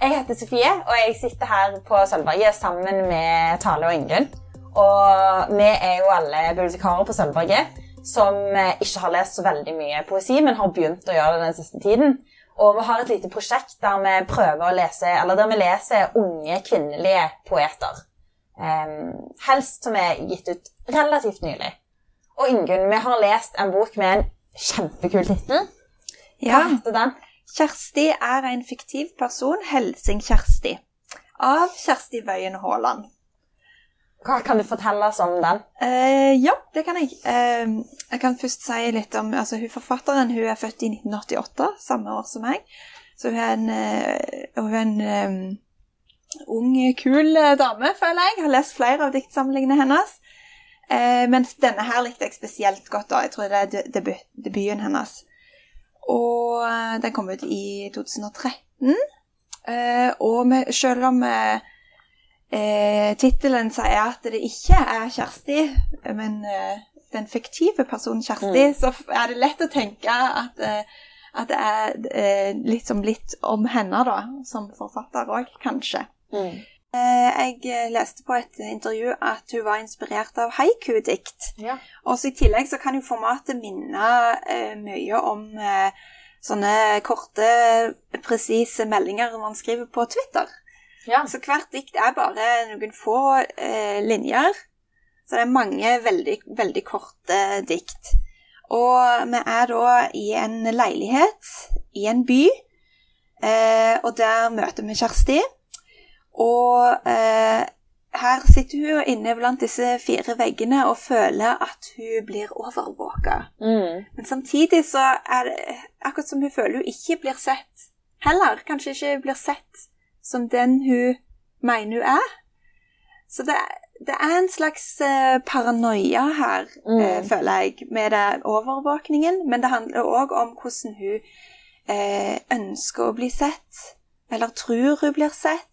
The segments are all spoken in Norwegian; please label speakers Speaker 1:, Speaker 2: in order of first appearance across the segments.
Speaker 1: Jeg heter Sofie, og jeg sitter her på Sølvberget sammen med Tale og Ingunn. Og vi er jo alle bibliotekarer på Sølvberget som ikke har lest så veldig mye poesi, men har begynt å gjøre det den siste tiden. Og vi har et lite prosjekt der vi prøver å lese, eller der vi leser unge kvinnelige poeter. Um, helst som er gitt ut relativt nylig. Og Ingunn, vi har lest en bok med en kjempekul tittel. Hva
Speaker 2: Ja.
Speaker 1: heter den?
Speaker 2: Kjersti er en fiktiv person, Helsing-Kjersti. Av Kjersti Wøien Haaland.
Speaker 1: Hva kan du fortelle oss om den?
Speaker 2: Eh, ja, det kan jeg. Eh, jeg kan først si litt om altså, hun Forfatteren hun er født i 1988, samme år som meg. Så hun er en, uh, hun er en um, ung, kul eh, dame, føler jeg. Jeg har lest flere av diktsamlingene hennes. Eh, mens denne her likte jeg spesielt godt. da. Jeg tror det er debuten hennes. Og eh, den kom ut i 2013. Eh, og selv om eh, eh, tittelen sier at det ikke er Kjersti, men den fiktive personen Kjersti,
Speaker 1: Mm.
Speaker 2: så er det lett å tenke at, at det er litt, som litt om henne, da, som forfatter òg, kanskje.
Speaker 1: Mm.
Speaker 2: Eh, jeg eh, leste på et intervju at hun var inspirert av haiku-dikt.
Speaker 1: Ja.
Speaker 2: Og så I tillegg så kan jo formatet minne eh, mye om sånne korte, presise meldinger man skriver på Twitter.
Speaker 1: Ja.
Speaker 2: Så hvert dikt er bare noen få eh, linjer. Så det er mange veldig, veldig korte dikt. Og vi er da i en leilighet i en by, eh, og der møter vi Kjersti. Og eh, her sitter hun inne blant disse fire veggene og føler at hun blir overvåka.
Speaker 1: Mm.
Speaker 2: Men samtidig så er det akkurat som hun føler hun ikke blir sett. Heller kanskje ikke blir sett som den hun mener hun er. Så det, det er en slags eh, paranoia her,
Speaker 1: Mm.
Speaker 2: eh, føler jeg, med den overvåkningen. Men det handler òg om hvordan hun eh, ønsker å bli sett, eller tror hun blir sett.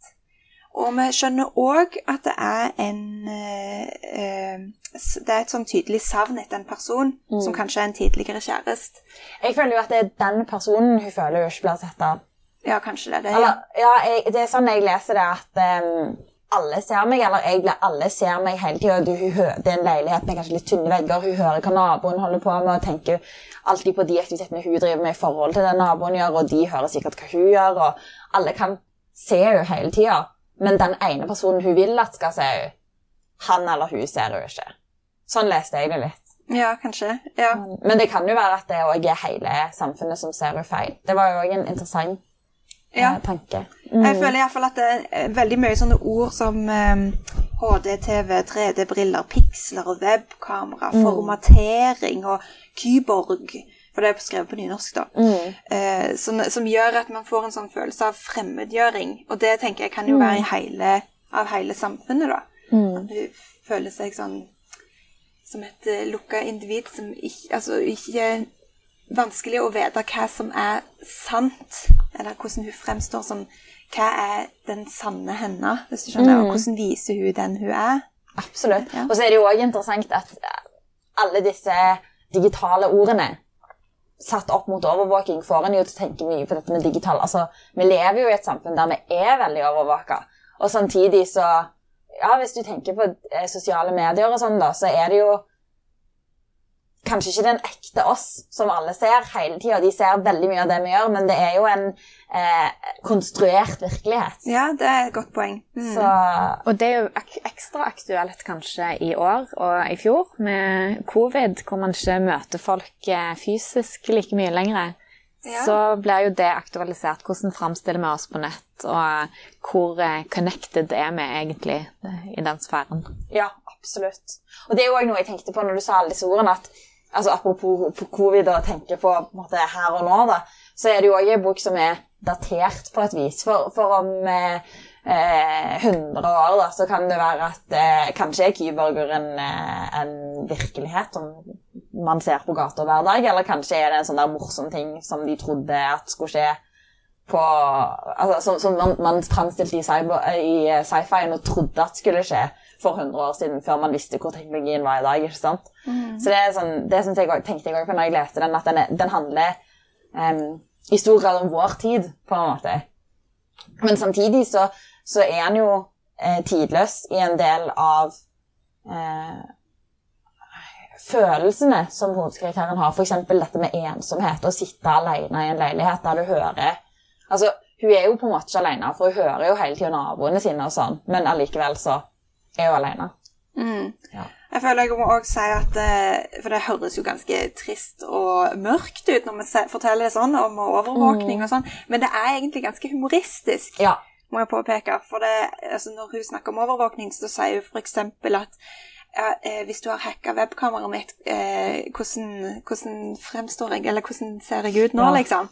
Speaker 2: Og vi skjønner òg at det er en eh, eh, Det er et sånn tydelig savn etter en person
Speaker 1: Mm.
Speaker 2: som kanskje er en tidligere kjæreste.
Speaker 1: Jeg føler jo at det er den personen hun føler hun ikke blir sett av.
Speaker 2: Ja, kanskje det er det.
Speaker 1: Eller, ja, jeg, det er sånn jeg leser det, at um, alle ser meg, eller egentlig alle ser meg hele tida. Det er en leilighet med kanskje litt tynne vegger, hun hører hva naboen holder på med, og tenker alltid på de aktivitetene hun driver med i forhold til det naboen gjør, og de hører sikkert hva hun gjør, og alle kan se henne hele tida. Men den ene personen hun vil at skal se henne, han eller hun ser henne ikke. Sånn leste jeg det litt.
Speaker 2: Ja, kanskje. Ja.
Speaker 1: Men det kan jo være at det òg er hele samfunnet som ser henne feil. Det var jo òg en interessant
Speaker 2: ja.
Speaker 1: eh, tanke.
Speaker 2: Jeg føler iallfall at det er veldig mye sånne ord som eh, HD-TV, 3D-briller, piksler og webkamera, formatering og kyborg For det er skrevet på nynorsk, da.
Speaker 1: Mm.
Speaker 2: Eh, som, som gjør at man får en sånn følelse av fremmedgjøring. Og det tenker jeg kan jo være i hele, av hele samfunnet, da. At du føler seg sånn som et uh, lukka individ som ikke Altså ikke vanskelig å vite hva som er sant, eller hvordan hun fremstår som Hva er den sanne henne, hvis du skjønner, og hvordan viser hun den hun er?
Speaker 1: Absolutt.
Speaker 2: Ja.
Speaker 1: Og så er det jo òg interessant at alle disse digitale ordene satt opp mot overvåking får en jo til å tenke mye på dette med digital Altså, vi lever jo i et samfunn der vi er veldig overvåka, og samtidig så Ja, hvis du tenker på eh, sosiale medier og sånn, da, så er det jo kanskje ikke den ekte oss som alle ser hele tida. De ser veldig mye av det vi gjør, men det er jo en eh, konstruert virkelighet.
Speaker 2: Ja, det er et godt poeng. Mm.
Speaker 1: Så
Speaker 3: Og det er jo ek ekstra aktuelt kanskje i år og i fjor med covid, hvor man ikke møter folk eh, fysisk like mye lenger.
Speaker 2: Ja.
Speaker 3: Så blir jo det aktualisert. Hvordan framstiller vi oss på nett, og hvor eh, connected er vi egentlig eh, i den sfæren?
Speaker 1: Ja, absolutt. Og det er jo også noe jeg tenkte på når du sa alle disse ordene, at altså, apropos covid og tenke på, på måte, her og nå, da, så er det jo også en bok som er datert på et vis. For, for om eh, eh, 100 år da, så kan det være at eh, kanskje er Kyborger eh, en virkelighet som man ser på gata hver dag, eller kanskje er det en sånn der morsom ting som de trodde at skulle skje på, altså, som, som man, man framstilte i, eh, sci-fien og trodde at skulle skje for 100 år siden, før man visste hvor teknologien var i dag. ikke sant? Så det, er sånn, det jeg, også- tenkte jeg også på når jeg leste den, at den, er, den handler um, i stor grad om vår tid, på en måte. Men samtidig så, så er han jo eh, tidløs i en del av eh, følelsene som hovedkarakteren har. F.eks. dette med ensomhet, å sitte alene i en leilighet der du hører Altså, Hun er jo på en måte ikke alene, for hun hører jo hele tida naboene sine, og sånn, men allikevel så er hun alene.
Speaker 2: Mm.
Speaker 1: Ja.
Speaker 2: Jeg føler jeg må også si at eh, For det høres jo ganske trist og mørkt ut når vi forteller det sånn om overvåkning og sånn, men det er egentlig ganske humoristisk.
Speaker 1: Ja.
Speaker 2: må jeg påpeke. For det, altså når hun snakker om overvåkning, så sier hun f.eks. at ja, eh, hvis du har hacka webkameraet mitt, eh, hvordan, hvordan fremstår jeg, eller hvordan ser jeg ut nå,
Speaker 1: Ja.
Speaker 2: liksom?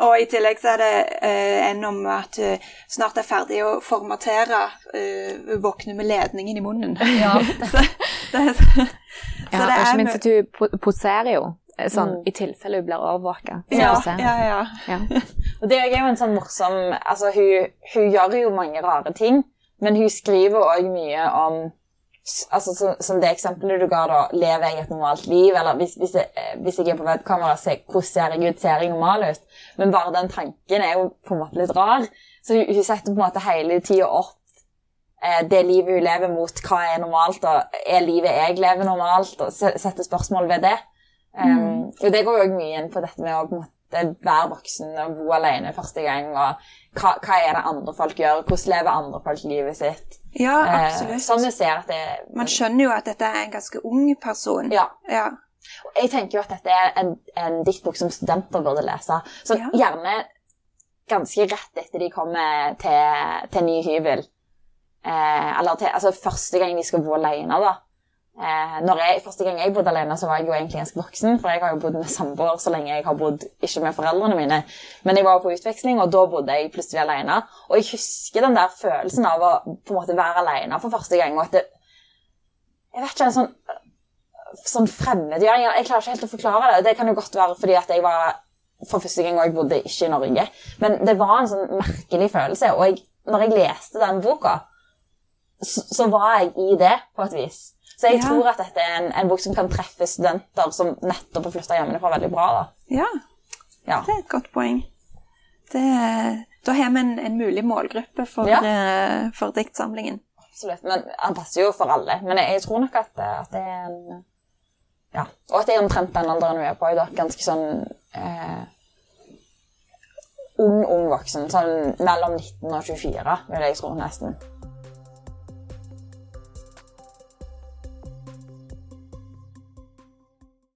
Speaker 2: Og i tillegg så er det eh, en om at hun snart er ferdig å formatere eh, våkne med ledningen i munnen.
Speaker 1: Ja.
Speaker 2: så, det, så
Speaker 3: Ja, og
Speaker 2: det
Speaker 3: ikke
Speaker 2: er
Speaker 3: minst at hun poserer jo, eh, sånn
Speaker 1: Mm.
Speaker 3: i tilfelle hun blir overvåka.
Speaker 2: ja, ja, ja.
Speaker 3: Ja.
Speaker 1: Og det er jo en sånn morsom Altså, hun, hun gjør jo mange rare ting, men hun skriver òg mye om Altså, som, som det eksempelet du ga, da. Lever jeg et normalt liv? Eller hvis, hvis, jeg, eh, hvis jeg er på webkamera, se, hvordan ser jeg ut? Ser jeg normal ut? Men bare den tanken er jo på en måte litt rar. Så hun, hun setter på en måte hele tida opp eh, det livet hun lever mot, hva er normalt, og er livet jeg lever normalt, og setter spørsmål ved det. Um, Og det går jo òg mye inn på dette med å på en måte være voksen og bo alene første gang, og hva, hva er det andre folk gjør, hvordan lever andre folk livet sitt.
Speaker 2: ja
Speaker 1: Eh,
Speaker 2: absolutt.
Speaker 1: sånn jeg ser at det
Speaker 2: Man skjønner jo at dette er en ganske ung person.
Speaker 1: Ja.
Speaker 2: ja.
Speaker 1: Og Jeg tenker jo at dette er en, en diktbok som studenter burde lese. Så
Speaker 2: Ja.
Speaker 1: gjerne ganske rett etter de kommer til, til ny hybel. Eh, eller til, altså første gang de skal bo alene, da. Eh, når jeg, første gang jeg bodde alene, så var jeg jo egentlig ganske voksen, for jeg har jo bodd med samboer så lenge jeg har bodd ikke med foreldrene mine. Men jeg var på utveksling, og da bodde jeg plutselig alene. Og jeg husker den der følelsen av å på en måte være alene for første gang. og at det, Jeg vet ikke, en sånn sånn fremmedgjøring. Jeg klarer ikke helt å forklare det. Det kan jo godt være fordi at jeg var for første gang og jeg bodde ikke i Norge. Men det var en sånn merkelig følelse. Og jeg, når jeg leste den boka, så, så var jeg i det på et vis. Så jeg
Speaker 2: Ja.
Speaker 1: tror at dette er en, en bok som kan treffe studenter som nettopp har flytta hjemmefra, veldig bra. da.
Speaker 2: ja.
Speaker 1: Ja.
Speaker 2: Det er et godt poeng. Det, da har vi en, en mulig målgruppe for,
Speaker 1: Ja.
Speaker 2: uh, for diktsamlingen.
Speaker 1: Absolutt. Men han passer jo for alle. Men jeg, jeg tror nok at, at det er en Ja. Og at det er omtrent den alderen hun er på i dag. Ganske sånn eh, ung, ung voksen. Sånn mellom 19 og 24, vil jeg tro nesten.